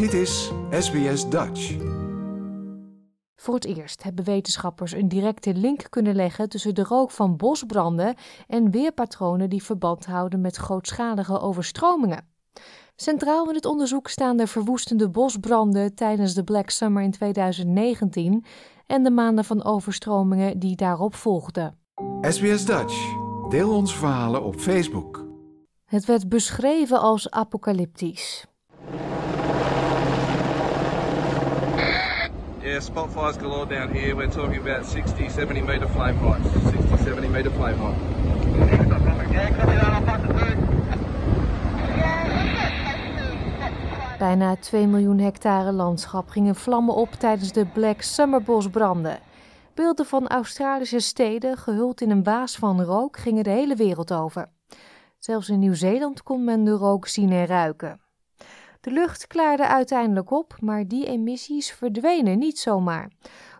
Dit is SBS Dutch. Voor het eerst hebben wetenschappers een directe link kunnen leggen tussen de rook van bosbranden en weerpatronen die verband houden met grootschalige overstromingen. Centraal in het onderzoek staan de verwoestende bosbranden tijdens de Black Summer in 2019 en de maanden van overstromingen die daarop volgden. SBS Dutch. Deel onze verhalen op Facebook. Het werd beschreven als apocalyptisch. Yeah, spot fires galore down here. We're talking about 60, 70 meter flame heights. 60, 70 meter flame height. Bijna 2 miljoen hectare landschap gingen vlammen op tijdens de Black Summer bosbranden. Beelden van Australische steden, gehuld in een waas van rook, gingen de hele wereld over. Zelfs in Nieuw-Zeeland kon men de rook zien en ruiken. De lucht klaarde uiteindelijk op, maar die emissies verdwenen niet zomaar.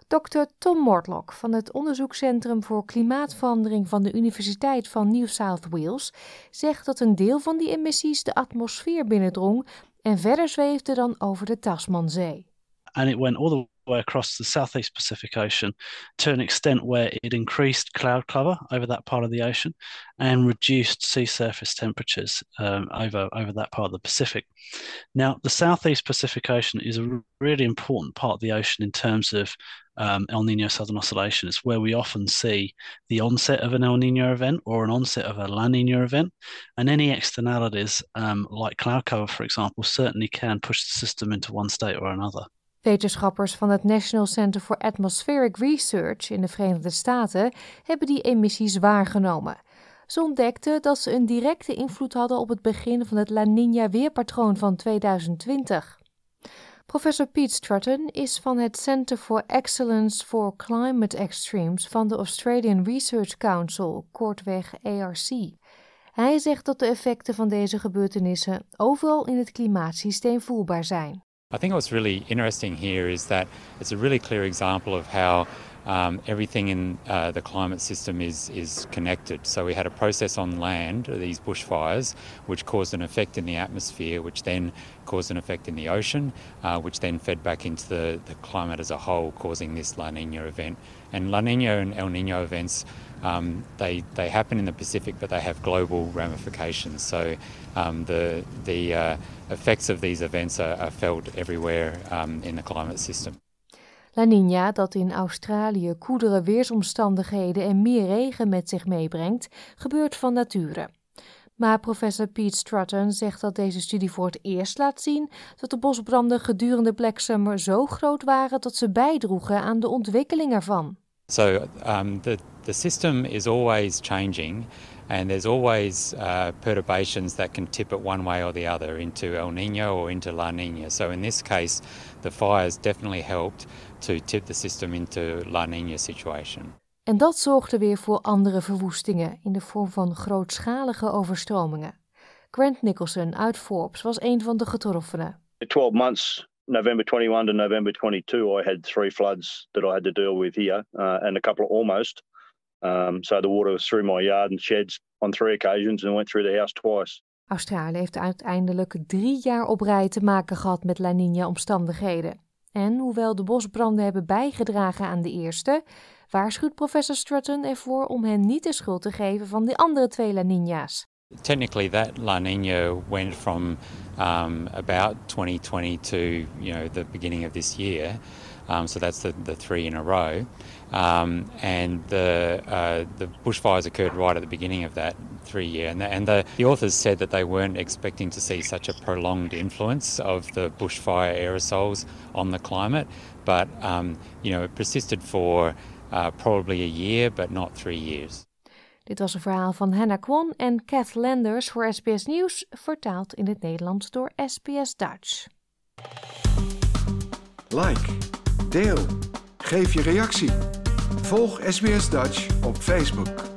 Dr. Tom Mortlock van het Onderzoekscentrum voor Klimaatverandering van de Universiteit van New South Wales zegt dat een deel van die emissies de atmosfeer binnendrong en verder zweefde dan over de Tasmanzee. and it went all way across the southeast Pacific Ocean to an extent where it increased cloud cover over that part of the ocean and reduced sea surface temperatures um, over over that part of the Pacific. Now, the southeast Pacific Ocean is a really important part of the ocean in terms of um, El Nino Southern Oscillation. It's where we often see the onset of an El Nino event or an onset of a La Nina event, and any externalities um, like cloud cover, for example, certainly can push the system into one state or another. Wetenschappers van het National Center for Atmospheric Research in de Verenigde Staten hebben die emissies waargenomen. Ze ontdekten dat ze een directe invloed hadden op het begin van het La Nina weerpatroon van 2020. Professor Pete Strutton is van het Center for Excellence for Climate Extremes van de Australian Research Council, kortweg ARC. Hij zegt dat de effecten van deze gebeurtenissen overal in het klimaatsysteem voelbaar zijn. I think what's really interesting here is that it's a really clear example of how um, everything in uh, the climate system is, is connected. So we had a process on land, these bushfires, which caused an effect in the atmosphere, which then caused an effect in the ocean, uh, which then fed back into the, the climate as a whole, causing this La Nina event. And La Nina and El Nino events, um, they, they happen in the Pacific, but they have global ramifications. So um, the, the uh, effects of these events are, are felt everywhere um, in the climate system. La Nina, dat in Australië koelere weersomstandigheden en meer regen met zich meebrengt, gebeurt van nature. Maar professor Pete Strutton zegt dat deze studie voor het eerst laat zien dat de bosbranden gedurende Black Summer zo groot waren dat ze bijdroegen aan de ontwikkeling ervan. So um, the, the system is always changing, and there's always uh, perturbations that can tip it one way or the other into El Nino or into La Nina. So in this case, the fires definitely helped to tip the system into La Nina situation. En dat zorgde weer voor andere verwoestingen in de vorm van grootschalige overstromingen. Grant Nicholson uit Forbes was een van de getroffenen. The 12 months, November 21 to November 22, I had three floods that I had to deal with here, uh, and a couple of almost. Um, so the water was through my yard and sheds on three occasions and went through the house twice. Australië heeft uiteindelijk drie jaar op rij te maken gehad met La Nina-omstandigheden. En hoewel de bosbranden hebben bijgedragen aan de eerste, waarschuwt professor Strutton ervoor om hen niet de schuld te geven van de andere twee La Nina's. Technically, that La Nina went from um, about 2020 to you know the beginning of this year. Um, so that's the, the three in a row. Um, and the uh, the bushfires occurred right at the beginning of that three year. And, the, and the, the authors said that they weren't expecting to see such a prolonged influence of the bushfire aerosols on the climate. But um, you know, it persisted for uh, probably a year, but not three years. Dit was een verhaal van Hannah Kwon en Kath Landers voor SBS Nieuws, vertaald in het Nederlands door SBS Dutch. Like, deel, geef je reactie. Volg SBS Dutch op Facebook.